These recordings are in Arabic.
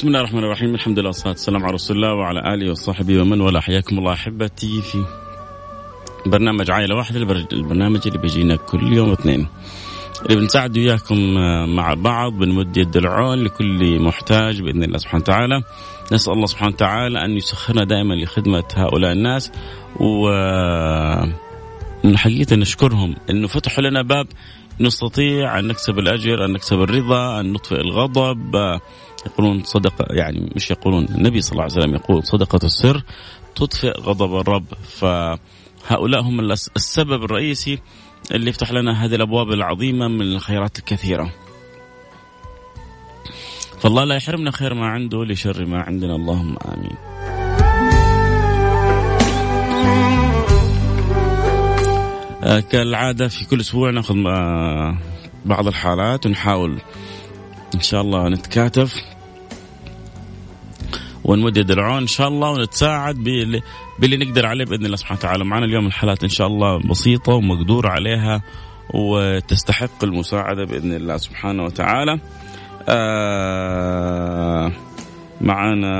بسم الله الرحمن الرحيم. الحمد لله والصلاة والسلام على رسول الله وعلى آله وصحبه ومن والاه. حياكم الله أحبتي في. برنامج عائلة واحدة البرنامج اللي بيجينا كل يوم اثنين. اللي بنساعد وياكم مع بعض بنمد يد العون لكل محتاج بإذن الله سبحانه وتعالى. نسأل الله سبحانه وتعالى أن يسخرنا دائما لخدمة هؤلاء الناس. و من حقيقة نشكرهم أنه فتحوا لنا باب نستطيع أن نكسب الأجر أن نكسب الرضا أن نطفئ الغضب يقولون صدقة يعني مش يقولون النبي صلى الله عليه وسلم يقول صدقة السر تطفئ غضب الرب. فهؤلاء هم السبب الرئيسي اللي يفتح لنا هذه الأبواب العظيمة من الخيرات الكثيرة. فالله لا يحرمنا خير ما عنده لشر ما عندنا. اللهم آمين. آه، كالعادة في كل أسبوع نأخذ آه، بعض الحالات ونحاول إن شاء الله نتكاتف. ونمدد العون إن شاء الله ونتساعد باللي, باللي نقدر عليه بإذن الله سبحانه وتعالى. معنا اليوم الحالات إن شاء الله بسيطة ومقدور عليها وتستحق المساعدة بإذن الله سبحانه وتعالى. آه معنا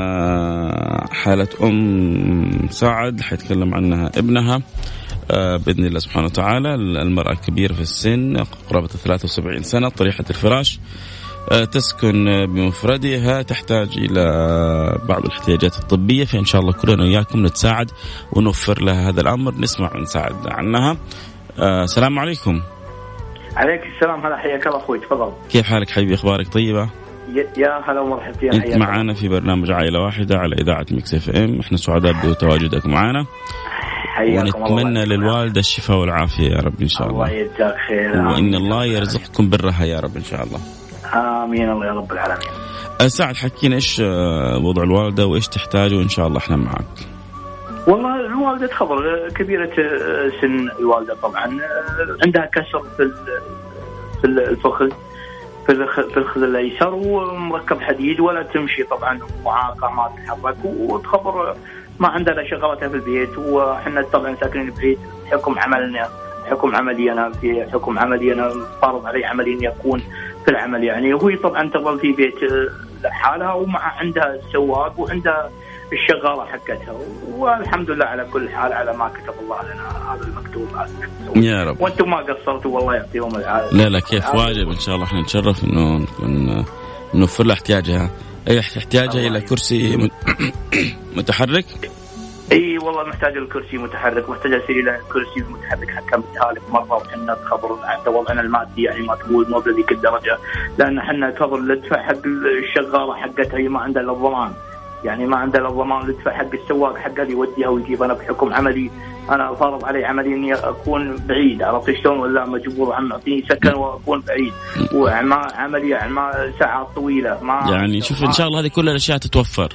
حالة أم سعد حيتكلم عنها ابنها آه بإذن الله سبحانه وتعالى. المرأة كبيرة في السن قرابة 73 سنة طريحة الفراش. تسكن بمفردها تحتاج إلى بعض الاحتياجات الطبية فإن شاء الله كلنا وياكم نتساعد ونوفر لها هذا الأمر نسمع ونساعد عنها. آه، السلام عليكم. عليك السلام هلا حياك الله أخوي تفضل. كيف حالك حبيبي؟ أخبارك طيبة؟ يا هلا ومرحبا فيك أنت معنا في برنامج عائلة واحدة على إذاعة Mix FM. إحنا سعداء بتواجدك معنا ونتمنى للوالدة الشفاء والعافية يا رب إن شاء الله. الله يجزاك خير. وإن الله يرزقكم برها يا رب إن شاء الله. آمين الله يا رب العالمين. سعد حكينا إيش آه، وضع الوالدة وإيش تحتاج وإن شاء الله إحنا معك. والله الوالدة خبر كبيرة آه، سن الوالدة طبعا عندها كسر في في الفخذ في في الخذ الأيسر ومركب حديد ولا تمشي طبعا معاقة ما تتحرك وتخبر ما عندها شغلاتها في البيت وحنا طبعا ساكنين في بحكم عملنا حكم عملي أنا في حكم عملي أنا فارض علي عملي اني اكون في العمل. يعني وهي طبعا تظل في بيت لحالها ومع عندها السواق وعندها الشغاله حقتها. والحمد لله على كل حال على ما كتب الله لنا هذا المكتوب. يا رب. وأنتم ما قصرتوا والله يعطيهم العافية. لا لا كيف واجب إن شاء الله. إحنا نتشرف إنه نكون نوفر لها احتياجها. أي احتياجها إلى كرسي متحرك. إي والله محتاج الكرسي متحرك محتاج أسير إلى كرسي متحرك حتى متهالك مرة وحنا تخبر حتى وضعنا المادي يعني ما تقول مو بذيك الدرجة. لأن إحنا خبر ندفع حق الشغاله حقتها هي ما عندها الا الضمان. يعني ما عندها الا الضمان ندفع حق السواق حقها اللي يوديها ويجيب. أنا بحكم عملي أنا فارض علي عملي إني أكون بعيد. عرفت شلون؟ ولا مجبور عم أعطيني سكن وأكون بعيد. وعملي أعمال ساعات طويلة. ما يعني شوف إن شاء الله هذه كل الأشياء تتوفر.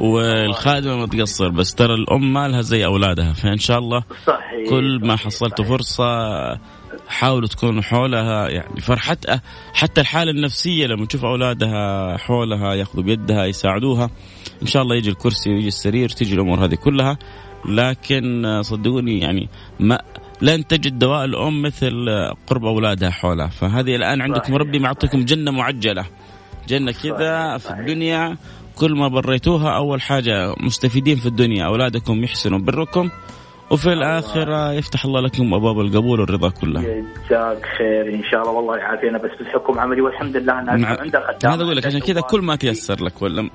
والخادمة ما تقصر بس ترى الأم ما لها زي أولادها فإن شاء الله صحيح كل ما حصلتوا فرصة حاولوا تكونوا حولها يعني فرحتها حتى الحالة النفسية لما تشوف أولادها حولها ياخذوا بيدها يساعدوها إن شاء الله يجي الكرسي ويجي السرير تيجي الأمور هذه كلها. لكن صدقوني يعني ما لن تجد دواء الأم مثل قرب أولادها حولها فهذه الآن عندكم ربي معطيكم جنة معجلة جنة كذا في الدنيا. كل ما بريتوها أول حاجة مستفيدين في الدنيا. أولادكم يحسنوا بركم وفي الآخرة يفتح الله لكم أبواب القبول والرضا كلها جزاك خير إن شاء الله والله يعافينا بس بالحكم عملي والحمد لله أنها عندها خدامة هذا أقول لك عشان كذا كل ما تيسر لك ولا؟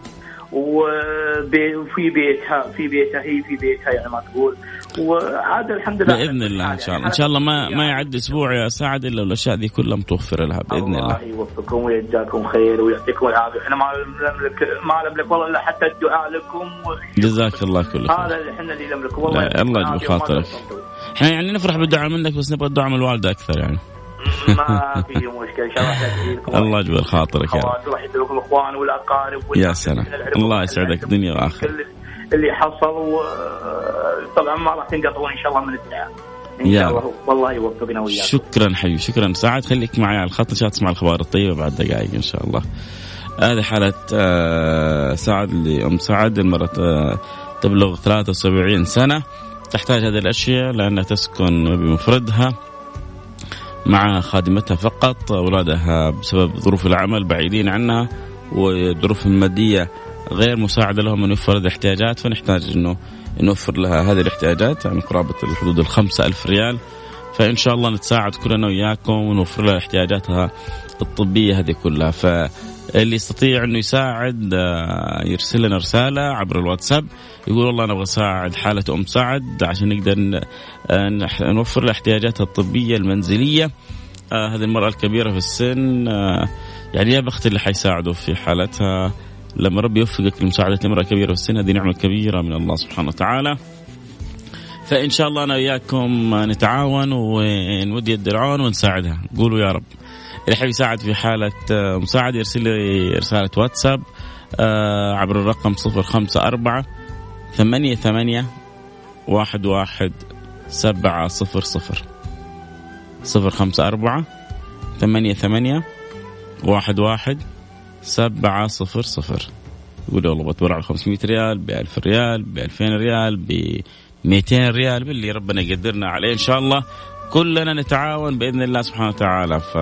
وفي بيتها في بيتها هي في بيتها يعني ما تقول. وعاد الحمد لله. بإذن الله إن شاء الله. إن شاء الله ما ما يعد أسبوع يا سعد إلا والاشياء ذي كلها متوفرة لها بإذن الله الله. يوفقكم ويجزاكم خير ويعطيكم العافية. إحنا ما نملك ما نملك والله إلا حتى الدعاء لكم. جزاك الله كل خير. هذا اللي إحنا اللي نملكه. والله الله يجبر خاطرك. إحنا يعني نفرح بالدعاء منك بس نبغى الدعاء من الوالده أكثر يعني. ما في مشكلة. إن شاء الله الله يجبر خاطرك يا رب. يدعوكم الاخوان والاقارب يا سلام. الله يسعدك. دنيا وآخرة. اللي حصل طبعا ما راح تنقطعون إن شاء الله من الدعاء. إن يا شاء الله والله يوفقنا وياكم. شكرا حبيبي شكرا. سعد خليك معي على الخط عشان تسمع الأخبار الطيبة بعد دقائق إن شاء الله. هذه حالة آه، سعد لأم سعد المرأة آه، تبلغ 73 سنة. تحتاج هذه الأشياء لأنها تسكن بمفردها مع خادمتها فقط أولادها بسبب ظروف العمل بعيدين عنها وظروف المادية غير مساعدة لهم أن يوفر هذه الاحتياجات فنحتاج أنه نوفر لها هذه الاحتياجات يعني قرابة الحدود الخمسة ألف ريال. فإن شاء الله نتساعد كلنا وياكم ونوفر لها احتياجاتها الطبية هذه كلها. فاللي يستطيع أنه يساعد آه، يرسل لنا رسالة عبر الواتساب يقول والله أنا أبغى أساعد حالة أم سعد عشان نقدر آه، نوفر لها احتياجاتها الطبية المنزلية. آه، هذه المرأة الكبيرة في السن يعني يا بخت اللي حيساعده في حالتها. لما ربي يوفقك لمساعدة امرأة كبيرة في السن هذه نعمة كبيرة من الله سبحانه وتعالى. فإن شاء الله أنا وياكم نتعاون ونودي يد العون ونساعدها. قولوا يا رب. اللي حاب يساعد في حالة آه، مساعدة يرسل لي رسالة واتساب آه، عبر الرقم 054 ثمانية ثمانية واحد واحد سبعة صفر صفر. صفر خمسة أربعة ثمانية ثمانية واحد واحد سبعة صفر صفر. يقول والله بتبرع ب 500 ريال ب 1000 ريال ب 2000 ريال ب 200 ريال باللي ربنا يقدرنا عليه إن شاء الله. كلنا نتعاون بإذن الله سبحانه وتعالى. ف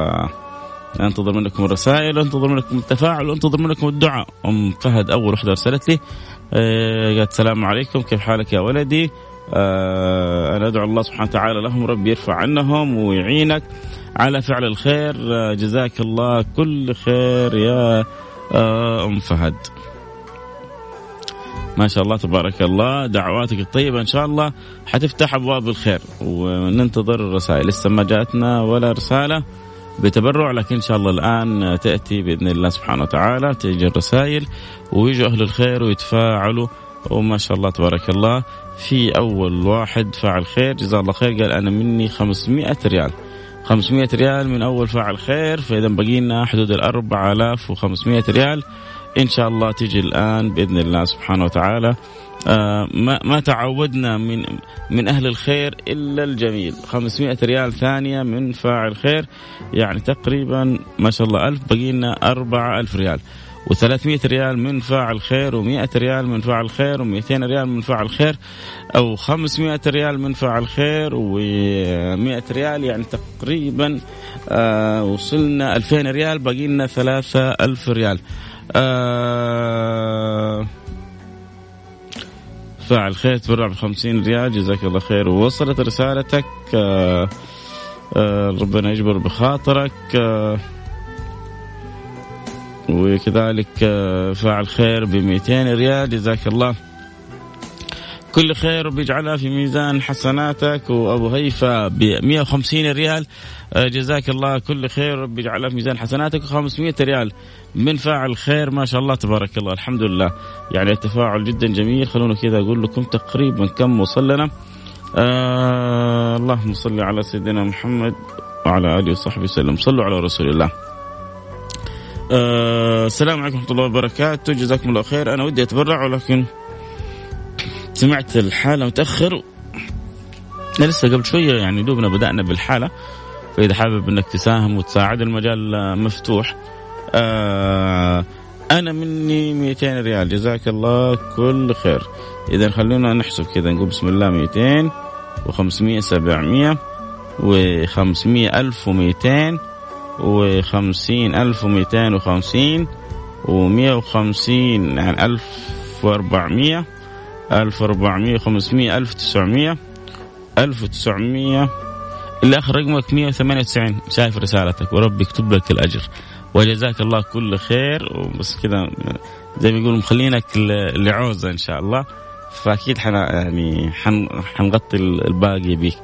أنتظر منكم الرسائل وانتظر منكم التفاعل وانتظر منكم الدعاء. أم فهد أول وحدة أرسلت لي. آه، قالت السلام عليكم كيف حالك يا ولدي؟ آه، أنا أدعو الله سبحانه وتعالى لهم ربي يرفع عنهم ويعينك. على فعل الخير. آه، جزاك الله. كل خير يا آه، أم فهد. ما شاء الله تبارك الله. دعواتك الطيبة إن شاء الله حتفتح أبواب الخير. وننتظر الرسائل. لسه ما جاتنا ولا رسالة بتبرع لكن إن شاء الله الآن تأتي بإذن الله سبحانه وتعالى. تيجي الرسائل ويجوا أهل الخير ويتفاعلوا. وما شاء الله تبارك الله. في أول واحد فعل خير. جزاه الله خير. قال أنا مني 500 ريال. 500 ريال من أول فاعل خير فإذا بقينا حدود ال 4500 ريال. إن شاء الله تيجي الآن بإذن الله سبحانه وتعالى. آه ما ما تعودنا من من أهل الخير إلا الجميل. 500 ريال ثانية من فاعل خير يعني تقريبا ما شاء الله ألف بقينا 4000 ريال. و300 ريال من فاعل خير و100 ريال من فاعل خير و200 ريال من فاعل خير أو 500 ريال من فاعل خير و100 ريال يعني تقريبا آه وصلنا 2000 ريال باقي لنا 3000 ريال. آه فاعل خير تبرع ب 50 ريال جزاك الله خير. ووصلت رسالتك آه آه ربنا يجبر بخاطرك. آه وكذلك آه فاعل خير ب 200 ريال. جزاك الله. كل خير بيجعلها في ميزان حسناتك. وأبو هيفا ب 150 ريال. آه، جزاك الله. كل خير ربي يجعلها في ميزان حسناتك. و500 ريال من فاعل خير. ما شاء الله تبارك الله. الحمد لله. يعني التفاعل جدا جميل. خلونا كذا أقول لكم تقريبا كم وصل لنا. آه اللهم صل على سيدنا محمد وعلى آله وصحبه وسلم. صلوا على رسول الله. آه السلام عليكم ورحمة الله وبركاته. جزاكم الله خير. أنا ودي أتبرع ولكن سمعت الحالة متأخر. لسه قبل شوية يعني دوبنا بدأنا بالحالة فإذا حابب إنك تساهم وتساعد المجال مفتوح. آه أنا مني 200 ريال. جزاك الله كل خير. إذا خلونا نحسب كذا نقول بسم الله 200 و500 700 و500 1200 و50 1250 و150 يعني 1400 1400 500 1900 1900 اللي آخر رقمك 198 شايف رسالتك وربي يكتب لك الأجر. وجزاك الله كل خير. وبس كذا زي ما يقولوا مخلينك لعوزة إن شاء الله. فأكيد حن يعني حن حنغطي الباقي بيك.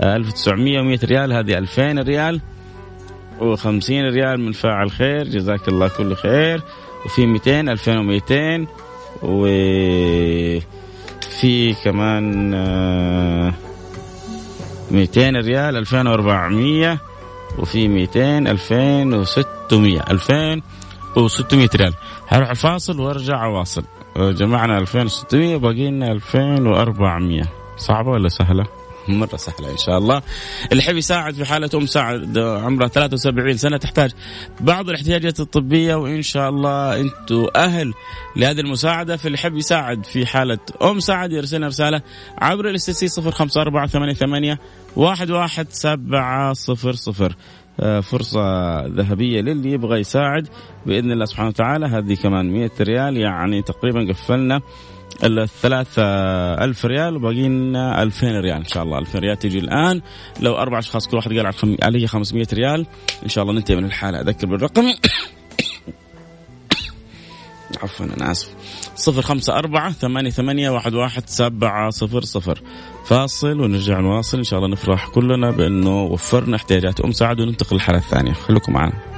1900 و100 ريال هذه 2000 ريال. و50 ريال من فاعل خير. جزاك الله كل خير. وفي 200 2200 وفي كمان 200 آه، ريال 2400 وفي 200 2600 2600 ريال. هروح الفاصل وارجع أواصل. جمعنا 2600 باقي لنا 2400 صعبة ولا سهلة؟ مرة سهلة إن شاء الله. اللي يحب يساعد في حالة أم سعد عمرها 73 سنة تحتاج بعض الاحتياجات الطبية وإن شاء الله أنتم أهل لهذه المساعدة. فاللي يحب يساعد في حالة أم سعد يرسلنا رسالة عبر الاستسي 05488 واحد واحد سبعة صفر صفر. آه، فرصة ذهبية للي يبغى يساعد بإذن الله سبحانه وتعالى. هذه كمان 100 ريال يعني تقريبا قفلنا الثلاثة ألف ريال وباقي لنا 2000 ريال إن شاء الله. 2000 ريال تجي الآن. لو أربع أشخاص كل واحد قال عليه 500 ريال إن شاء الله ننتهي من الحالة. أذكر بالرقم. عفوا أنا آسف. صفر خمسة أربعة ثمانية ثمانية واحد واحد سبعة صفر صفر. فاصل ونرجع نواصل. إن شاء الله نفرح كلنا بأنه وفرنا احتياجات أم سعد وننتقل للحالة الثانية. خليكم معنا.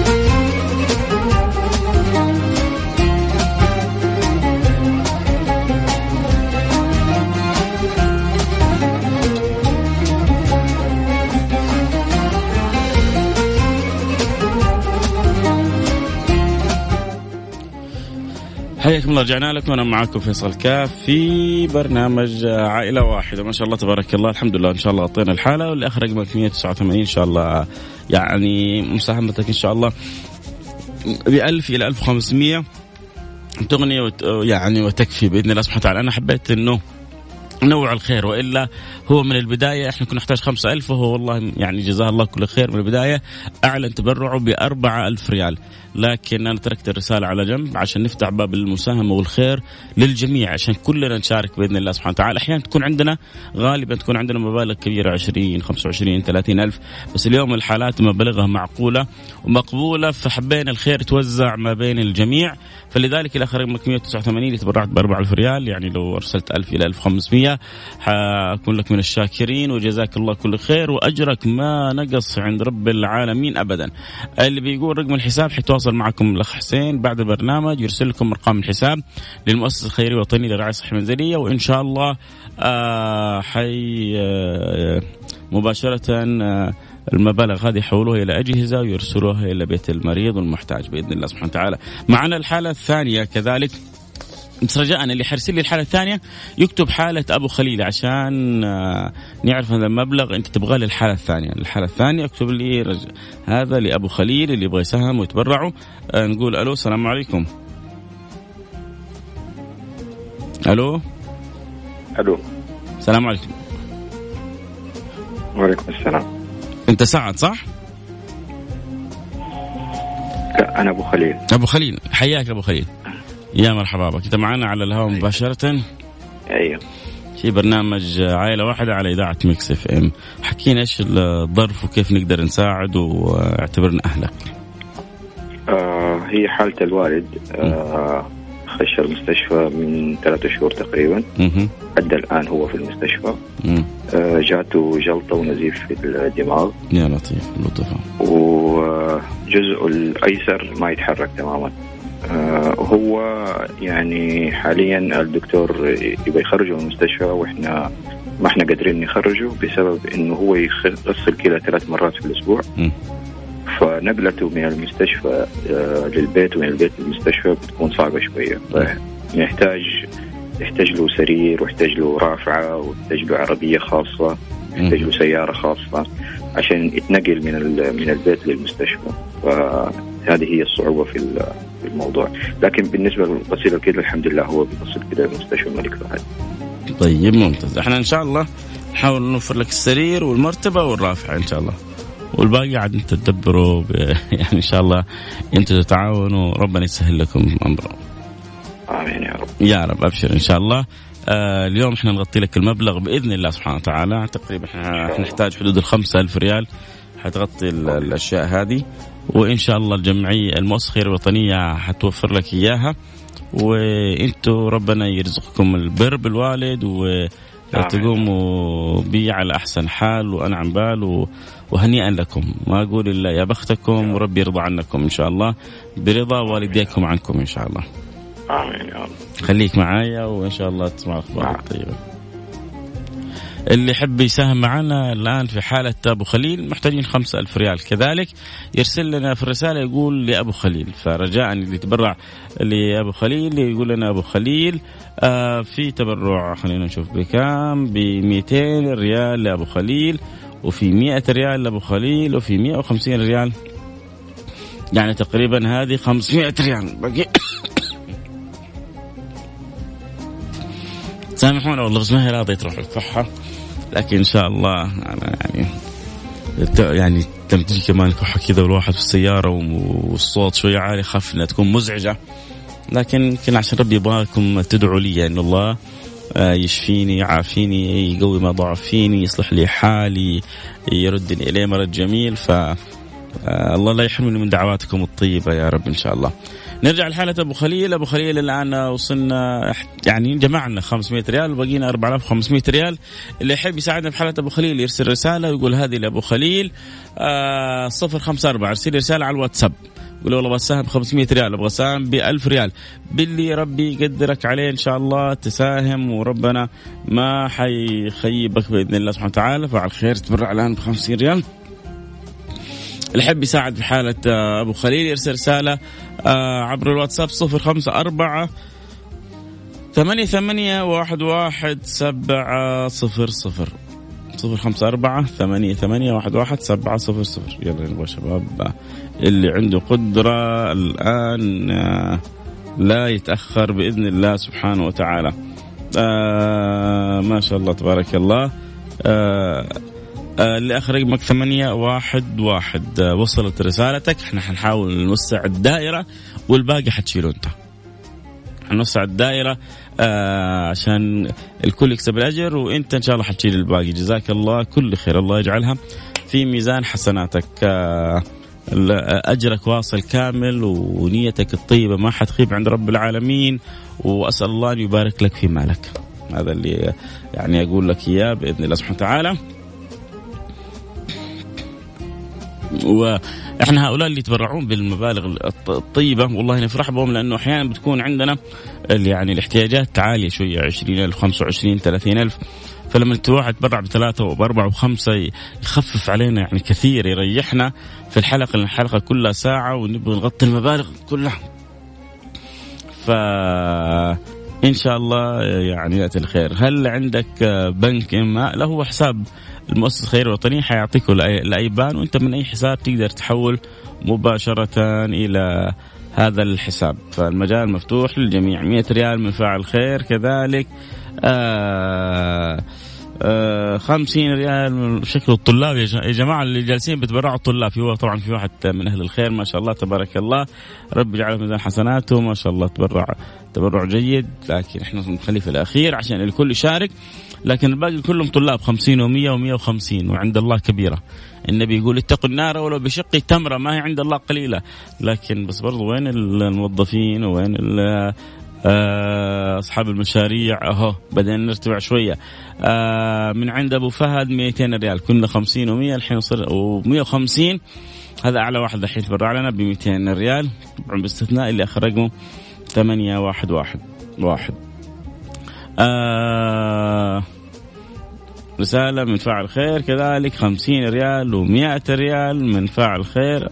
حياكم الله رجعنا لكم. وأنا معاكم فيصل كاف في برنامج عائلة واحدة. ما شاء الله تبارك الله. الحمد لله إن شاء الله أعطينا الحالة واللي اخر رقمك 189 إن شاء الله يعني مساهمتك إن شاء الله. ب 1000 إلى 1500 تغني وت... يعني وتكفي بإذن الله سبحانه وتعالى. أنا حبيت إنه نوع الخير وإلا هو من البداية إحنا كنا نحتاج خمسة ألف وهو والله يعني جزاه الله كل خير من البداية. أعلن تبرعه ب ألف ريال. لكن أنا تركت الرسالة على جنب عشان نفتح باب المساهمة والخير للجميع عشان كلنا نشارك بإذن الله سبحانه وتعالى. أحيانا تكون عندنا غالبا تكون عندنا مبالغ كبيرة 20 25 30 ألف. بس اليوم الحالات مبالغها معقولة ومقبولة فحبينا الخير توزع ما بين الجميع. فلذلك الاخ رقمك 189 اللي تبرعت ب 4000 ريال يعني لو أرسلت 1000 إلى 1500 حأكون لك من الشاكرين وجزاك الله كل خير وأجرك ما نقص عند رب العالمين ابدا. اللي بيقول رقم الحساب حيتواصل معكم الأخ حسين بعد البرنامج يرسل لكم أرقام الحساب للمؤسسة الخيرية الوطنيه للرعايه الصحيه المنزليه وإن شاء الله آه حي آه مباشرة آه المبالغ هذه يحولوها إلى أجهزة ويرسلوها إلى بيت المريض والمحتاج بإذن الله سبحانه وتعالى. معنا الحالة الثانية كذلك. بس رجاء اللي حيرسل لي الحالة الثانية. يكتب حالة أبو خليل عشان آه، نعرف هذا المبلغ. أنت تبغاه للحاله الثانية، الحالة الثانية اكتب لي رج... هذا لأبو خليل اللي يبغى يساهم ويتبرعوا آه، نقول ألو السلام عليكم. ألو؟ ألو. السلام عليكم. وعليكم السلام. أنت سعد صح؟ لا أنا أبو خليل. أبو خليل. حياك أبو خليل. يا مرحبا بك. إنت معنا على الهواء أيوه. مباشرة؟ أيوه. في برنامج عائلة واحدة على إذاعة Mix FM. حكينا إيش الظرف وكيف نقدر نساعد واعتبرنا أهلك. آه هي حالة الوالد آه خش المستشفى من ثلاثة شهور تقريبا. أدى الآن هو في المستشفى. آه جاته جلطة ونزيف في الدماغ. يا لطيف لطفة وجزء الأيسر ما يتحرك تماما. آه هو يعني حاليا الدكتور يبغى يخرجه من المستشفى وإحنا ما إحنا قادرين نخرجه بسبب إنه هو يغسل كلى ثلاث مرات في الأسبوع. فنقلته من المستشفى آه، للبيت ومن البيت للمستشفى بتكون صعبة شوية. فيحتاج يحتاج له سرير ويحتاج له رافعة ويحتاج له عربية خاصة يحتاج له سيارة خاصة عشان يتنقل من من البيت للمستشفى. فهذه هي الصعوبة في الموضوع. لكن بالنسبة لغسيل الكلى الحمد لله هو بيغسل كده مستشفى الملك فهد طيب ممتاز. إحنا إن شاء الله نحاول نوفر لك السرير والمرتبة والرافعة إن شاء الله. والباقي عاد أنت تدبروا يعني إن شاء الله أنتم تتعاونوا ربنا يسهل لكم امره آمين يا رب. يا رب أبشر إن شاء الله. آه اليوم إحنا نغطي لك المبلغ بإذن الله سبحانه وتعالى. تقريبا إحنا نحتاج حدود ال ألف ريال. حتغطي الأشياء هذه. وإن شاء الله الجمعية المؤسسة الوطنية حتوفر لك إياها. وأنتم ربنا يرزقكم البر بالوالد وتقوموا بي على أحسن حال وأنعم بال وهنيئا لكم. ما أقول إلا يا بختكم وربي يرضى عنكم إن شاء الله. برضا والديكم عنكم إن شاء الله. آمين يا رب. خليك معايا وإن شاء الله تسمع أخبار نعم. طيبه اللي يحب يساهم معنا الآن في حالة أبو خليل محتاجين خمسة ألف ريال. كذلك يرسل لنا في الرسالة يقول لأبو خليل. فرجاء اللي يتبرع لأبو خليل يقول لنا أبو خليل آه في تبرع خلينا نشوف بكام؟ ب 200 ريال لأبو خليل وفي 100 ريال لأبو خليل وفي 150 ريال. يعني تقريبا هذه 500 ريال. باقي سامحونا والله بس ما هي راضية تروح الكحه لكن إن شاء الله أنا يعني يعني تمتلي كمان كحة كذا والواحد في السيارة والصوت شوية عالي خاف إنها تكون مزعجة. لكن يمكن عشان ربي يبغاكم تدعوا لي ان الله آه، يشفيني يعافيني يقوي ما ضعف فيني يصلح لي حالي يردني إليه مرد جميل ف آه، الله لا يحرمني من دعواتكم الطيبة يا رب إن شاء الله. نرجع لحالة أبو خليل. أبو خليل الآن وصلنا يعني جمعنا 500 ريال وبقينا 4500 ريال. اللي يحب يساعدنا في حالة أبو خليل يرسل رسالة ويقول هذه لأبو خليل آه صفر خمسة أربعة. ارسل رسالة على الواتساب. يقول والله بساهم ب 500 ريال أبغى اساهم ب 1000 ريال. باللي ربي يقدرك عليه إن شاء الله تساهم وربنا ما حيخيبك بإذن الله سبحانه وتعالى. فعلى الخير تبرع الآن ب 50 ريال. اللي يحب يساعد في حالة آه، أبو خليل يرسل رسالة آه، عبر الواتساب صفر خمسة أربعة ثمانية ثمانية واحد واحد سبعة صفر صفر صفر خمسة أربعة ثمانية ثمانية واحد واحد سبعة صفر صفر. يلا نبغى شباب اللي عنده قدرة الآن آه، لا يتأخر بإذن الله سبحانه وتعالى. آه ما شاء الله تبارك الله. آه آه، اللي اخر رقمك ثمانية واحد واحد. آه، وصلت رسالتك. إحنا حنحاول نوسع الدائرة والباقي حتشيله أنت. حنوسع الدائرة آه عشان الكل يكسب الأجر وأنت إن شاء الله حتشيل الباقي. جزاك الله. كل خير. الله يجعلها في ميزان حسناتك. أجرك واصل كامل ونيتك الطيبة ما حتخيب عند رب العالمين. وأسأل الله أن يبارك لك في مالك. هذا اللي يعني أقول لك إياه بإذن الله سبحانه وتعالى. وإحنا هؤلاء اللي يتبرعون بالمبالغ الطيبة والله نفرح بهم لأنه أحيانا بتكون عندنا يعني الاحتياجات عالية شوية 20000 25 30000 فلما الواحد يتبرع بثلاثة وبأربعة وخمسة يخفف علينا يعني كثير يريحنا في الحلقة الحلقة كلها ساعة ونبغى نغطي المبالغ كلها. ف إن شاء الله يعني يأتي الخير. هل عندك بنك اما هو حساب المؤسسة الخيريه الوطنيه حيعطيك الأيبان وأنت من أي حساب تقدر تحول مباشرة إلى هذا الحساب. فالمجال مفتوح للجميع. 100 ريال من فاعل خير كذلك آه آه 50 ريال من شكل الطلاب يا جماعة اللي جالسين بتبرعوا الطلاب. في طبعا في واحد من أهل الخير ما شاء الله تبارك الله. رب يجعله ميزان حسناته ما شاء الله تبرع تبرع جيد. لكن إحنا نخليه في الأخير عشان الكل يشارك. لكن الباقي كلهم طلاب 50 و100 و150 وعند الله كبيرة. النبي يقول اتقوا النار ولو بشق تمرة ما هي عند الله قليلة. لكن بس برضو وين الموظفين وين آه، أصحاب المشاريع. أهو بدينا نرتفع شوية. آه من عند أبو فهد 200 ريال. كنا 50 و100 الحين وصل و150 هذا أعلى واحد الحين تبرع لنا ب 200 ريال. طبعا باستثناء اللي أخر رقمه 8 واحد. آه رسالة من فاعل خير كذلك خمسين ريال ومئة ريال من فاعل خير.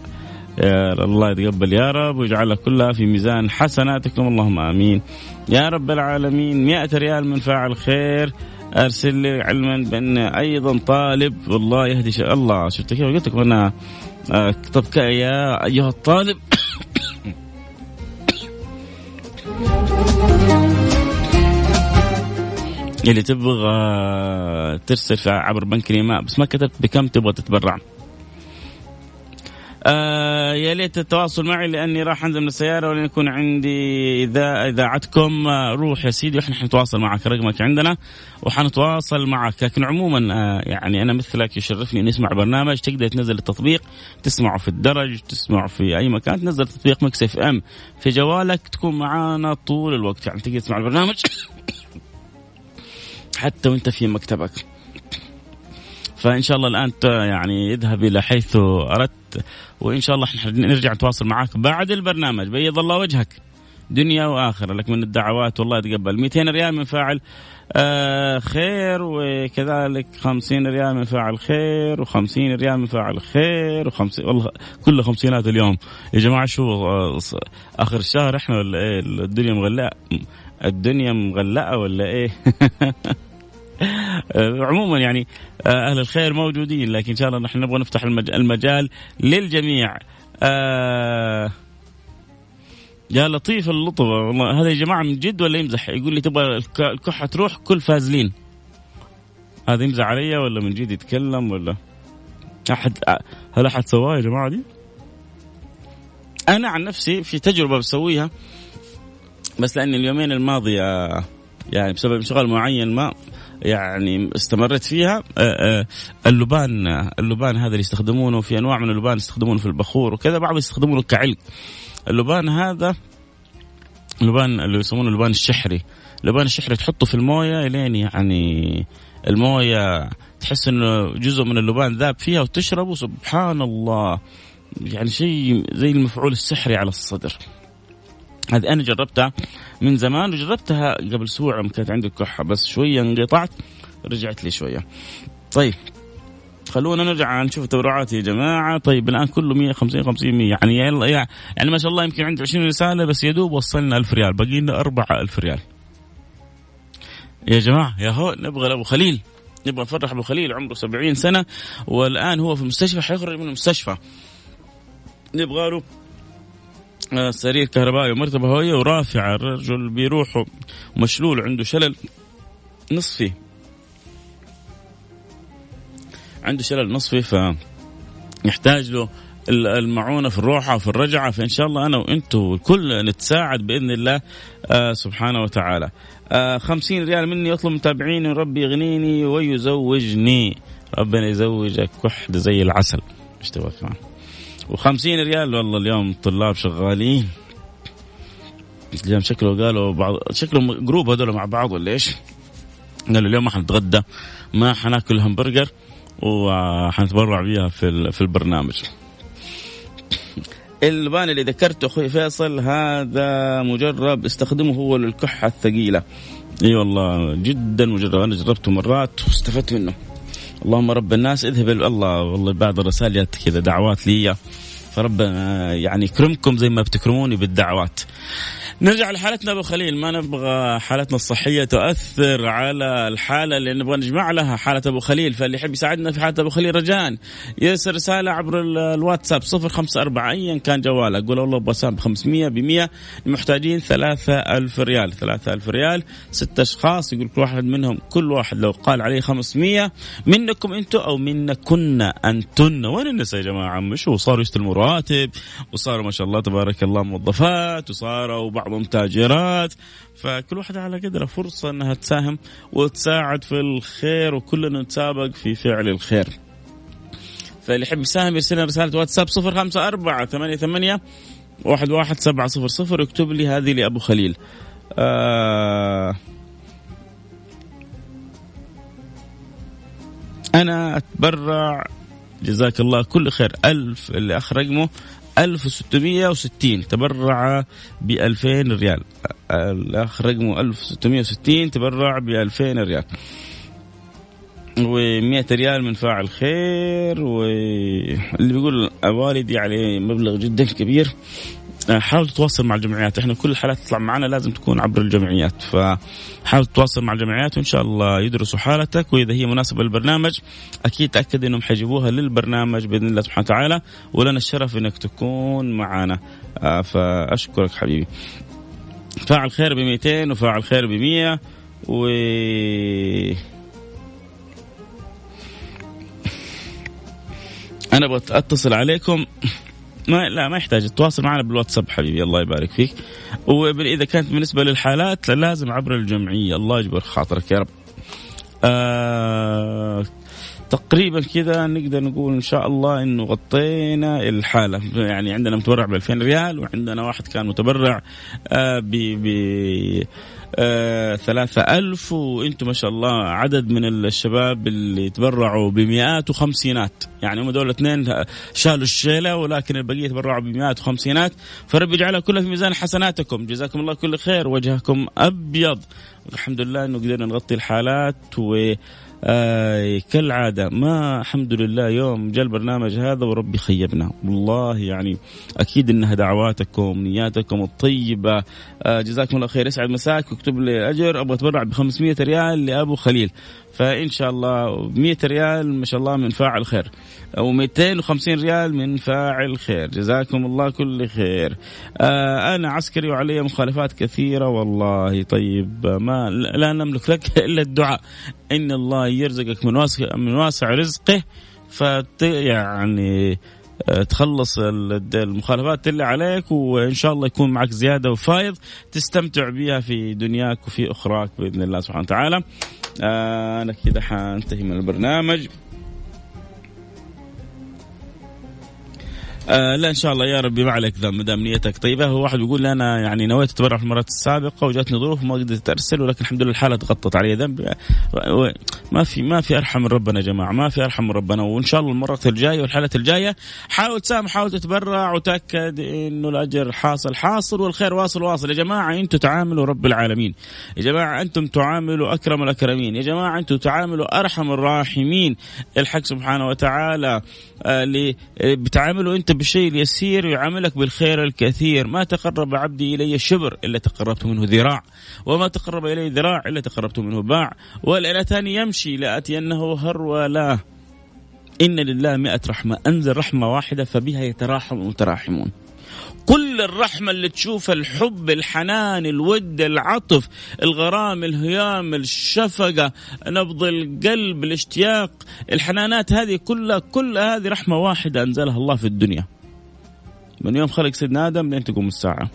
الله يتقبل. يا رب ويجعلها كلها في ميزان حسناتكم اللهم آمين. يا رب العالمين مئة ريال من فاعل خير أرسل لي علما بأن أيضا طالب. والله يهدي شيء. الله شفت كيف قلت لكم أنا؟ آه، طب يا أيها الطالب. اللي تبغى ترسل عبر بنك نيماء بس ما كتبت بكم تبغى تتبرع. آه يا ليت التواصل معي لأني راح أنزل من السيارة ولن يكون عندي اذا إذاعتكم آه روح يا سيدي وإحنا حنتواصل معك رقمك عندنا وحنتواصل معك. لكن عموما آه يعني أنا مثلك يشرفني أني أسمع برنامج تقدر تنزل التطبيق تسمعه في الدرج تسمعه في أي مكان تنزل تطبيق Mix FM في جوالك تكون معانا طول الوقت. يعني تقدر تسمع البرنامج حتى وأنت في مكتبك. فإن شاء الله الآن يعني اذهب إلى حيث أردت وإن شاء الله نرجع نتواصل معك بعد البرنامج. بيض الله وجهك. دنيا وآخرة لك من الدعوات والله يتقبل. 200 ريال من فاعل آه خير وكذلك 50 ريال من فاعل خير و50 ريال من فاعل خير و50 والله كله خمسينات اليوم. يا جماعة شو آه، آخر الشهر إحنا ولا إيه؟ الدنيا مغلقة. الدنيا مغلقة ولا إيه؟ عموما يعني آه، أهل الخير موجودين لكن إن شاء الله نحن نبغى نفتح المجال للجميع. آه يا لطيف اللطف والله هذا يا جماعة من جد ولا يمزح؟ يقول لي تبغى الكحة تروح كل فازلين. هذا يمزح علي ولا من جد يتكلم ولا؟ أحد هل أحد سواها يا جماعة دي؟ أنا عن نفسي في تجربة بسويها بس لاني اليومين الماضيه يعني بسبب انشغال معين ما يعني استمرت فيها. آه، آه، اللبان اللبان هذا اللي يستخدمونه في أنواع من اللبان يستخدمونه في البخور وكذا بعض يستخدمونه كعلق. اللبان هذا اللبان اللي يسمونه اللبان الشحري. اللبان الشحري تحطه في الموية لين يعني الموية تحس إنه جزء من اللبان ذاب فيها وتشربه سبحان الله. يعني شيء زي المفعول السحري على الصدر. هذه أنا جربتها من زمان وجربتها قبل أسبوع كانت عندي كحة بس شوية انقطعت رجعت لي شوية. طيب خلونا نرجع نشوف التبرعات يا جماعة. طيب الآن كله 150 50 100 يعني يلا يعني ما شاء الله يمكن عندي 20 رسالة بس يا دوب وصلنا 1000 ريال باقي لنا 4000 ريال. يا جماعة يا هو نبغى ابو خليل. نبغى نفرح أبو خليل عمره 70 سنة والآن هو في المستشفى حيخرج من المستشفى. نبغى له سرير كهربائي ومرتبة هوية ورافعة. الرجل بيروح مشلول عنده شلل نصفي. عنده شلل نصفي فيحتاج له المعونة في الروحة وفي الرجعة. فإن شاء الله أنا وأنتم والكل نتساعد بإذن الله آه سبحانه وتعالى. آه خمسين ريال مني يطلب متابعيني ربي يغنيني ويزوجني. ربنا يزوجك وحدة زي العسل. إيش تبغى و50 ريال والله اليوم الطلاب شغالين اليوم شكله قالوا بعض شكلهم group هذول مع بعض ولا إيش؟ قالوا اليوم ما حنتغدى ما حناكل همبرجر وحنتبرع بيها في في البرنامج. اللبان اللي ذكرته أخوي فيصل هذا مجرب استخدمه هو للكحة الثقيلة. إي والله جدا مجرب أنا جربته مرات واستفدت منه. اللهم رب الناس اذهب الله. والله بعض الرسائل جات كذا دعوات لي فربنا يعني يكرمكم زي ما بتكرموني بالدعوات. نرجع لحالتنا أبو خليل. ما نبغى حالتنا الصحية تؤثر على الحالة اللي نبغى نجمع لها حالة أبو خليل. فاللي يحب يساعدنا في حالة أبو خليل رجاء يرسل رسالة عبر الواتساب 054 ايا كان جوالك قول والله أبغى ب 500 ب 100 محتاجين 3000 ريال 3000 ريال. ست أشخاص يقول كل واحد منهم كل واحد لو قال عليه 500 منكم أنتم أو منكن أنتن؟ وين الناس يا جماعة؟ مش صاروا يستلموا رواتب وصاروا ما شاء الله تبارك الله موظفات وصاروا بعض بعضهم تاجرات. فكل واحدة على قدرها فرصة أنها تساهم وتساعد في الخير وكلنا نتسابق في فعل الخير. فاللي يحب يساهم يرسل لنا رسالة واتساب صفر خمسة أربعة ثمانية ثمانية واحد واحد سبعة صفر صفر. اكتب لي هذه لأبو خليل. آه أنا أتبرع. جزاك الله كل خير. ألف اللي أخ رقمه 1660 تبرع ب 2000 ريال. الأخ رقمه 1660 تبرع ب 2000 ريال. و100 ريال من فاعل خير واللي بيقول والدي عليه مبلغ جدا كبير. حاول تتواصل مع الجمعيات. إحنا كل الحالات تطلع معنا لازم تكون عبر الجمعيات. فحاول تتواصل مع الجمعيات وإن شاء الله يدرسوا حالتك. وإذا هي مناسبة للبرنامج أكيد تأكد إنهم حيجيبوها للبرنامج بإذن الله سبحانه وتعالى. ولنا الشرف إنك تكون معنا. آه، فأشكرك حبيبي. فاعل خير ب 200 وفاعل خير ب 100 و أنا أبغى اتصل عليكم. ما لا ما يحتاج. تتواصل معنا بالواتساب حبيبي. الله يبارك فيك. واذا كانت بالنسبة للحالات لازم عبر الجمعية. الله يجبر خاطرك يا رب. آه تقريبا كذا نقدر نقول إن شاء الله إنه غطينا الحالة. يعني عندنا متبرع ب 2000 ريال وعندنا واحد كان متبرع آه ب ثلاثة ألف وأنتم ما شاء الله عدد من الشباب اللي تبرعوا بمئات وخمسينات. يعني هم دول الاثنين شالوا الشيلة ولكن البقية تبرعوا بمئات وخمسينات. فرب يجعلها كلها في ميزان حسناتكم. جزاكم الله كل خير. وجهكم أبيض. الحمد لله أنه قدرنا نغطي الحالات و آه كالعادة ما الحمد لله يوم جاء البرنامج هذا وربي خيبنا. والله يعني أكيد إنها دعواتكم نياتكم الطيبة. آه جزاكم الله خير. يسعد مساك واكتب لي أجر أبغى أتبرع ب 500 ريال لأبو خليل. فإن شاء الله 100 ريال ما شاء الله من فاعل خير. أو 250 ريال من فاعل خير. جزاكم الله كل خير. آه أنا عسكري وعلي مخالفات كثيرة والله طيب ما لا نملك لك إلا الدعاء. إن الله يرزقك من واسع من واسع رزقه فت يعني آه، تخلص المخالفات اللي عليك وإن شاء الله يكون معك زيادة وفايض تستمتع بها في دنياك وفي أخراك بإذن الله سبحانه وتعالى. آه أنا كذا حانتهي من البرنامج. آه لا إن شاء الله يا ربي ما عليك ذنب ما دام نيتك طيبة. هو واحد يقول لي أنا يعني نويت أتبرع في المرات السابقة وجاتني ظروف ما قدرت أرسل ولكن الحمد لله الحالة تغطت علي ذنب. ما في ما في أرحم من ربنا يا جماعة ما في أرحم من ربنا. وإن شاء الله المره الجاية والحالة الجاية حاول تسامح حاول تتبرع وتأكد إنه الأجر حاصل. حاصل والخير واصل واصل. يا جماعة أنتم تعاملوا رب العالمين. يا جماعة أنتم تعاملوا أكرم الأكرمين. يا جماعة أنتم تعاملوا أرحم الراحمين. الحق سبحانه وتعالى آه، اللي بتعاملوا انت بالشيء اليسير يعاملك بالخير الكثير. ما تقرب عبدي إلي شبر إلا تقربت منه ذراع. وما تقرب إلي ذراع إلا تقربت منه باع. ولئن اتاني يمشي لأتينه هرولاه إن لله مئة رحمة. أنزل رحمة واحدة فبها يتراحم المتراحمون كل الرحمة اللي تشوف الحب الحنان الود العطف الغرام الهيام الشفقة نبض القلب الاشتياق الحنانات هذه كلها كل هذه رحمة واحدة أنزلها الله في الدنيا. من يوم خلق سيدنا آدم لين تقوم الساعة.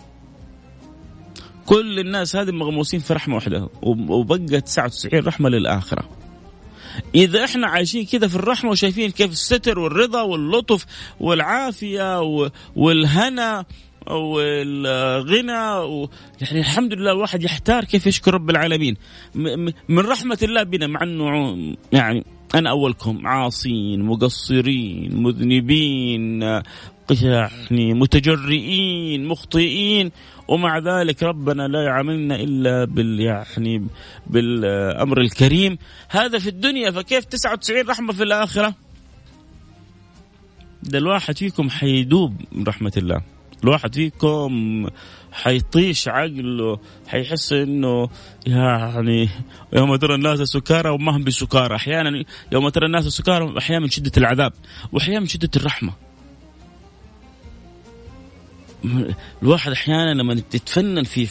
كل الناس هذه مغموسين في رحمة واحدة وبقى 99 رحمة للآخرة. إذا إحنا عايشين كذا في الرحمة وشايفين كيف الستر والرضا واللطف والعافية والهنا والغنى و... يعني الحمد لله الواحد يحتار كيف يشكر رب العالمين. من رحمة الله بنا مع أنه يعني أنا أولكم عاصين مقصرين مذنبين يعني متجرئين مخطئين ومع ذلك ربنا لا يعاملنا إلا بال يعني بالأمر الكريم. هذا في الدنيا فكيف 99 رحمة في الآخرة؟ ده الواحد فيكم حيدوب من رحمة الله. الواحد فيكم حيطيش عقله حيحس إنه يعني يوم ترى الناس سكارى وما هم بسكارى. أحيانا يوم ترى الناس سكارى أحيانا من شدة العذاب وأحيانا من شدة الرحمة. الواحد أحيانا لما تتفنن في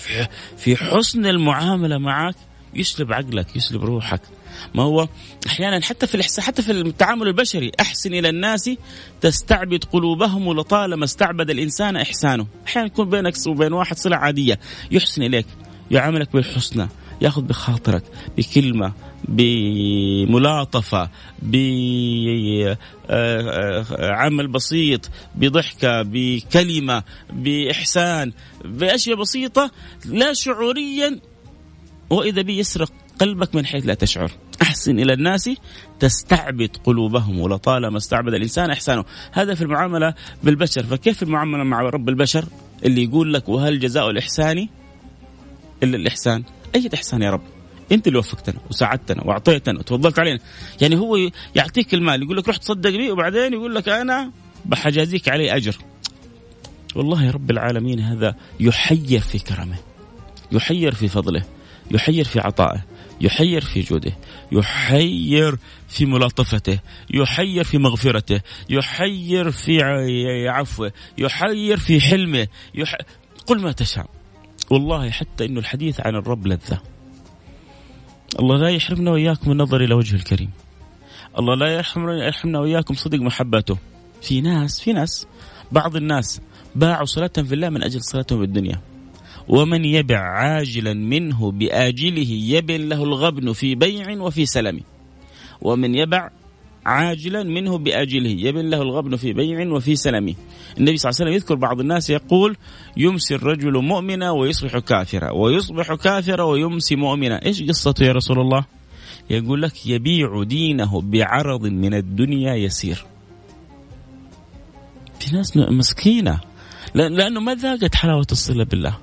في حسن المعاملة معك يسلب عقلك يسلب روحك. ما هو؟ أحيانا حتى في الاحسان حتى في التعامل البشري أحسن إلى الناس تستعبد قلوبهم لطالما استعبد الإنسان إحسانه. أحيانا يكون بينك وبين واحد صلة عادية يحسن إليك يعاملك بالحسنى يأخذ بخاطرك بكلمة بملاطفة بعمل بسيط بضحكة بكلمة بإحسان بأشياء بسيطة لا شعوريا وإذا بي يسرق قلبك من حيث لا تشعر. أحسن إلى الناس تستعبد قلوبهم ولطالما استعبد الإنسان إحسانه. هذا في المعاملة بالبشر. فكيف المعاملة مع رب البشر؟ اللي يقول لك وهل جزاء الإحسان إلا الإحسان؟ أي إحسان يا رب؟ أنت اللي وفقتنا وساعدتنا وأعطيتنا وتفضلت علينا. يعني هو يعطيك المال يقول لك روح تصدق بي وبعدين يقول لك أنا بحجازيك عليه أجر. والله يا رب العالمين هذا يحير في كرمه يحير في فضله. يحير في عطائه يحير في جوده يحير في ملاطفته يحير في مغفرته يحير في عفوه يحير في حلمه يح... قل ما تشاء. والله حتى إنه الحديث عن الرب لذة. الله لا يحرمنا وإياكم النظر إلى وجه الكريم. الله لا يحرمنا وإياكم صدق محبته. في ناس في ناس بعض الناس باعوا صلاتهم في الله من أجل صلاتهم بالدنيا ومن يبع عاجلا منه بآجله يبن له الغبن في بيع وفي سلم. ومن يبع عاجلا منه بآجله يبن له الغبن في بيع وفي سلم. النبي صلى الله عليه وسلم يذكر بعض الناس يقول يمسي الرجل مؤمنا ويصبح كافرا ويصبح كافرا ويمسي مؤمنا. إيش قصته يا رسول الله؟ يقول لك يبيع دينه بعرض من الدنيا يسير. في ناس مسكينة لأنه ما ذاقت حلاوة الصلة بالله.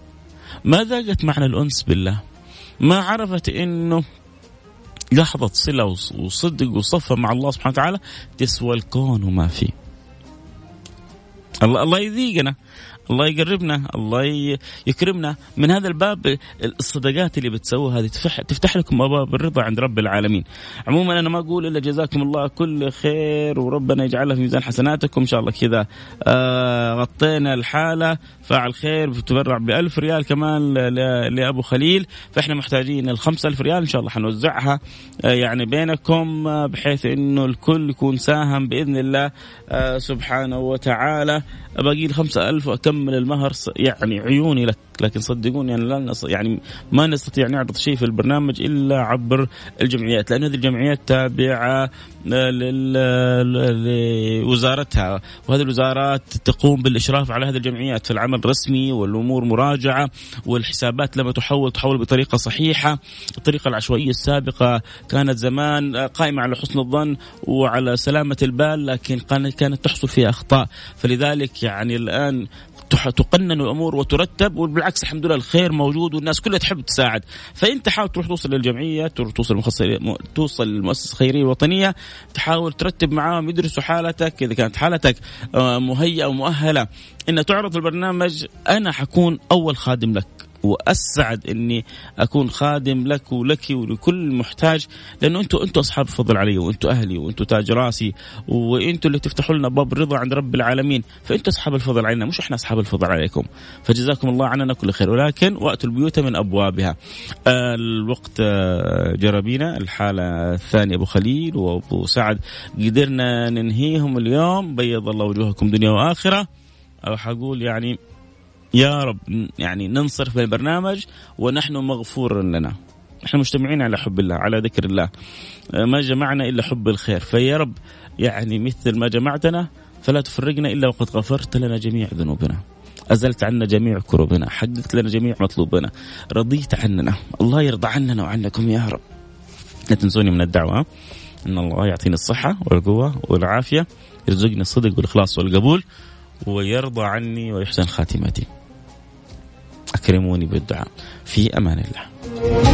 ما ذاقت معنى الأنس بالله. ما عرفت أنه لحظة صلة وصدق وصفة مع الله سبحانه وتعالى تسوى الكون وما فيه. الله الله يذيقنا. الله يقربنا الله يكرمنا. من هذا الباب الصدقات اللي بتسووها هذه تفتح, تفتح لكم أبواب الرضا عند رب العالمين. عموما أنا ما أقول إلا جزاكم الله كل خير وربنا يجعلها في ميزان حسناتكم. إن شاء الله كذا آه غطينا الحالة. فاعل خير بتبرع ب 1000 ريال كمان لأبو خليل. فإحنا محتاجين ال 5000 ريال إن شاء الله حنوزعها آه يعني بينكم آه بحيث إنه الكل يكون ساهم بإذن الله آه سبحانه وتعالى. باقي لي 5000 واكمل المهر يعني عيوني لك لكن صدقوني يعني لا يعني ما نستطيع نعرض شيء في البرنامج إلا عبر الجمعيات لأن هذه الجمعيات تابعة لوزارتها وهذه الوزارات تقوم بالإشراف على هذه الجمعيات في العمل الرسمي والأمور مراجعة والحسابات لما تحول تحول بطريقة صحيحة. الطريقة العشوائية السابقة كانت زمان قائمة على حسن الظن وعلى سلامة البال لكن كانت تحصل فيها أخطاء. فلذلك يعني الآن تقنن الأمور وترتب وبالعكس الحمد لله الخير موجود والناس كلها تحب تساعد. فأنت حاول تروح توصل للجمعية تروح توصل توصل للمؤسسه الخيريه الوطنيه تحاول ترتب معاهم يدرسوا حالتك إذا كانت حالتك آه، مهيئة ومؤهلة ان تعرض البرنامج أنا حكون أول خادم لك. وأسعد إني أكون خادم لك ولك ولكل محتاج لأنه أنتم أنتم أصحاب الفضل علي وأنتم أهلي وأنتم تاج راسي وأنتم اللي تفتحوا لنا باب الرضا عند رب العالمين فانتم أصحاب الفضل علينا مش إحنا أصحاب الفضل عليكم. فجزاكم الله عننا كل خير ولكن وأتوا البيوت من أبوابها. الوقت آه، جرى بينا الحالة الثانية أبو خليل وأبو سعد. قدرنا ننهيهم اليوم بيض الله وجوهكم دنيا وآخرة. أو حقول يعني يا رب يعني ننصرف بالبرنامج ونحن مغفور لنا. إحنا مجتمعين على حب الله على ذكر الله. ما جمعنا إلا حب الخير. فيا رب يعني مثل ما جمعتنا فلا تفرقنا إلا وقد غفرت لنا جميع ذنوبنا. أزلت عنا جميع كروبنا حققت لنا جميع مطلوبنا. رضيت عننا. الله يرضى عننا وعنكم يا رب. لا تنسوني من الدعوة. أن الله يعطيني الصحة والقوة والعافية يرزقني الصدق والإخلاص والقبول ويرضى عني ويحسن خاتمتي. أكرموني بالدعاء. في أمان الله.